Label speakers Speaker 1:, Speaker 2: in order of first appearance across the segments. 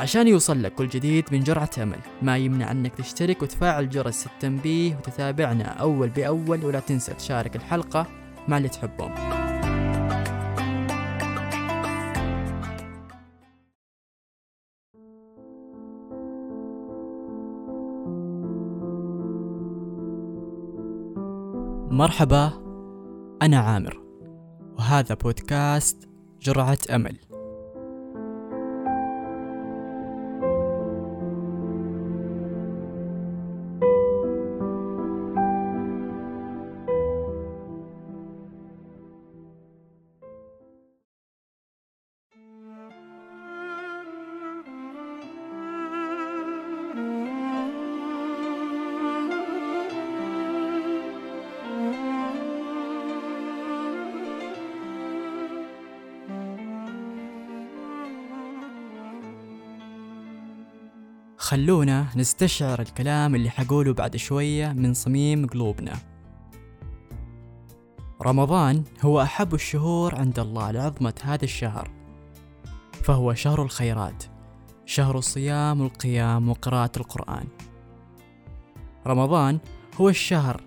Speaker 1: عشان يوصل لك كل جديد من جرعة أمل. ما يمنع أنك تشترك وتفعل جرس التنبيه وتتابعنا أول بأول ولا تنسى تشارك الحلقة مع اللي تحبهم. مرحبا أنا عامر وهذا بودكاست جرعة أمل. خلونا نستشعر الكلام اللي حقوله بعد شوية من صميم قلوبنا. رمضان هو أحب الشهور عند الله لعظمة هذا الشهر فهو شهر الخيرات شهر الصيام والقيام وقراءة القرآن. رمضان هو الشهر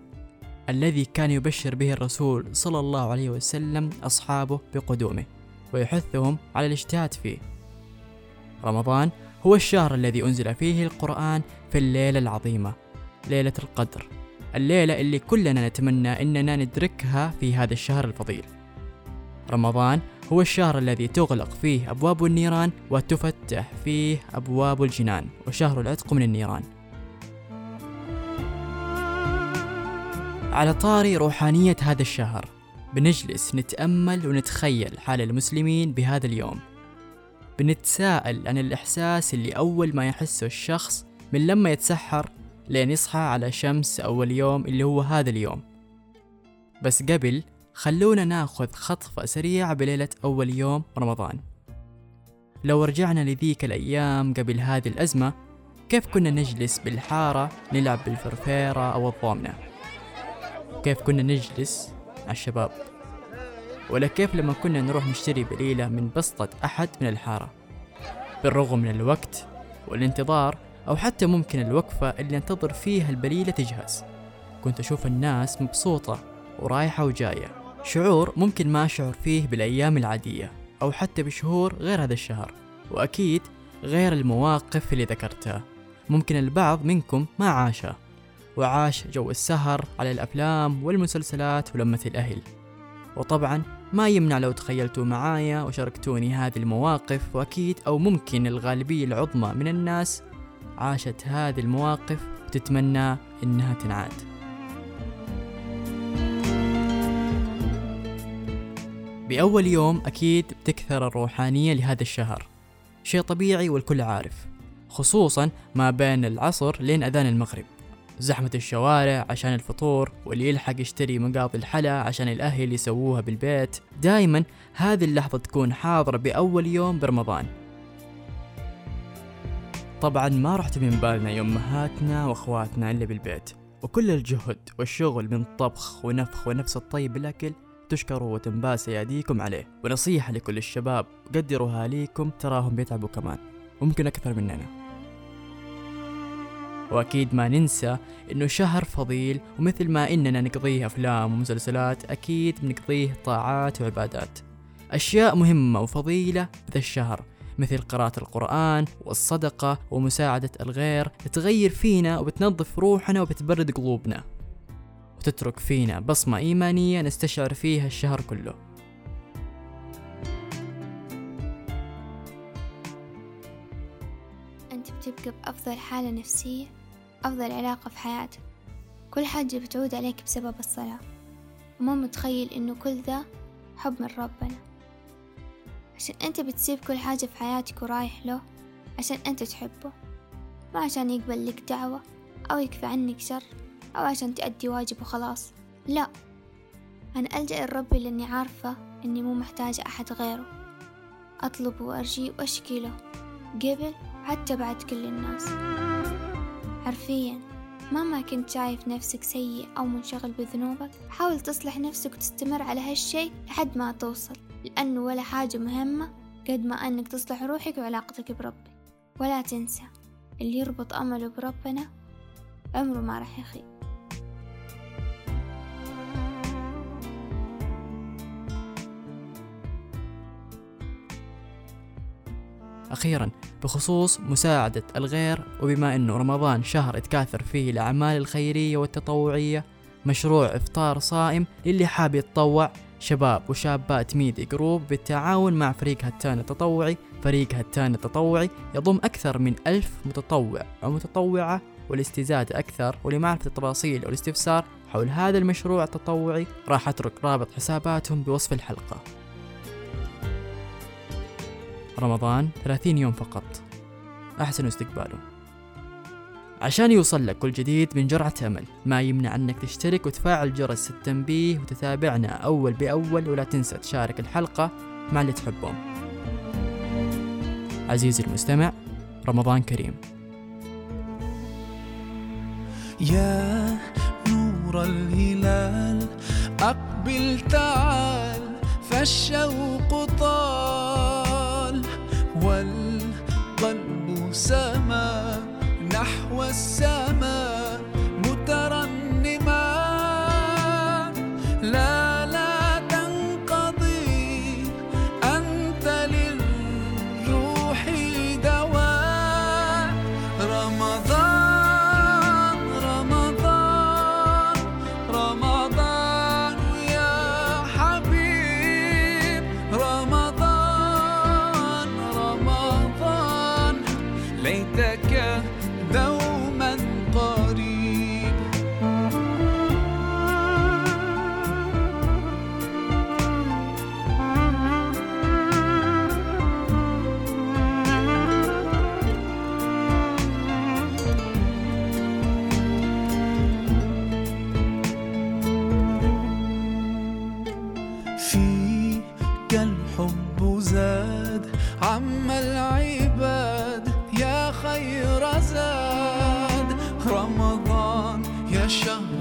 Speaker 1: الذي كان يبشر به الرسول صلى الله عليه وسلم أصحابه بقدومه ويحثهم على الاجتهاد فيه. رمضان هو الشهر الذي أنزل فيه القرآن في الليلة العظيمة ليلة القدر. الليلة اللي كلنا نتمنى أننا ندركها في هذا الشهر الفضيل. رمضان هو الشهر الذي تغلق فيه أبواب النيران وتفتح فيه أبواب الجنان وشهر العتق من النيران. على طاري روحانية هذا الشهر بنجلس نتأمل ونتخيل حال المسلمين بهذا اليوم. بنتساءل عن الإحساس اللي أول ما يحسه الشخص من لما يتسحر لين يصحى على شمس أول يوم اللي هو هذا اليوم. بس قبل خلونا ناخذ خطفة سريعة بليلة أول يوم رمضان. لو رجعنا لذيك الأيام قبل هذه الأزمة كيف كنا نجلس بالحارة نلعب بالفرفيرة أو الضامنة كيف كنا نجلس مع الشباب؟ ولا كيف لما كنا نروح نشتري بليلة من بسطة أحد من الحارة؟ بالرغم من الوقت والانتظار أو حتى ممكن الوقفة اللي انتظر فيها البليلة تجهز. كنت أشوف الناس مبسوطة ورايحة وجاية. شعور ممكن ما أشعر فيه بالأيام العادية أو حتى بشهور غير هذا الشهر. وأكيد غير المواقف اللي ذكرتها. ممكن البعض منكم ما عاشها وعاش جو السهر على الأفلام والمسلسلات ولمة الأهل. وطبعا ما يمنع لو تخيلتوا معايا وشاركتوني هذه المواقف وأكيد أو ممكن الغالبية العظمى من الناس عاشت هذه المواقف وتتمنى إنها تنعاد. بأول يوم أكيد بتكثر الروحانية لهذا الشهر. شيء طبيعي والكل عارف خصوصا ما بين العصر لين أذان المغرب. زحمة الشوارع عشان الفطور واللي يلحق يشتري مقاضي الحلا عشان الأهل يسووها بالبيت. دايما هذه اللحظة تكون حاضرة بأول يوم برمضان. طبعا ما رحت من بالنا يا أمهاتنا وأخواتنا إلا بالبيت وكل الجهد والشغل من طبخ ونفخ ونفس الطيب بالأكل تشكروا وتنباس أيديكم عليه. ونصيحة لكل الشباب قدروا أهاليكم تراهم بيتعبوا كمان. ممكن أكثر مننا. وأكيد ما ننسى إنه شهر فضيل ومثل ما إننا نقضيه أفلام ومسلسلات أكيد بنقضيه طاعات وعبادات. أشياء مهمة وفضيلة بذا الشهر مثل قراءة القرآن والصدقة ومساعدة الغير تغير فينا وبتنظف روحنا وبتبرد قلوبنا. وتترك فينا بصمة إيمانية نستشعر فيها الشهر كله.
Speaker 2: بتبقى بأفضل حالة نفسية أفضل علاقة في حياتك. كل حاجة بتعود عليك بسبب الصلاة. وما متخيل إنه كل ذا حب من ربنا. عشان أنت بتسيب كل حاجة في حياتك ورايح له عشان أنت تحبه. ما عشان يقبل لك دعوة أو يكفي عنك شر أو عشان تأدي واجب وخلاص. لا. أنا ألجأ لربي لأني عارفة إني مو محتاجة أحد غيره. أطلب وأرجي وأشكي له. قبل حتى بعد كل الناس. حرفيا مهما كنت شايف نفسك سيء أو منشغل بذنوبك حاول تصلح نفسك وتستمر على هالشي لحد ما توصل لأنه ولا حاجة مهمة قد ما أنك تصلح روحك وعلاقتك بربك ولا تنسى اللي يربط أمله بربنا عمره ما راح يخيب.
Speaker 1: أخيرا بخصوص مساعدة الغير وبما أنه رمضان شهر تكاثر فيه الأعمال الخيرية والتطوعية مشروع إفطار صائم للي حاب يتطوع شباب وشابات ميدي Group بالتعاون مع فريق هتان التطوعي فريق هتان التطوعي يضم أكثر من ألف متطوع أو متطوعة والاستزادة أكثر ولمعرفة التفاصيل والاستفسار حول هذا المشروع التطوعي راح أترك رابط حساباتهم بوصف الحلقة. رمضان 30 يوم فقط. أحسن استقباله. عشان يوصل لك كل جديد من جرعة أمل ما يمنع أنك تشترك وتفعل جرس التنبيه وتتابعنا أول بأول ولا تنسى تشارك الحلقة مع اللي تحبهم. عزيزي المستمع رمضان كريم.
Speaker 3: يا نور الهلال أقبل تعال فالشوق طال. سما نحو السماء الحب زاد عم العباد يا خير زاد. رمضان يا شهر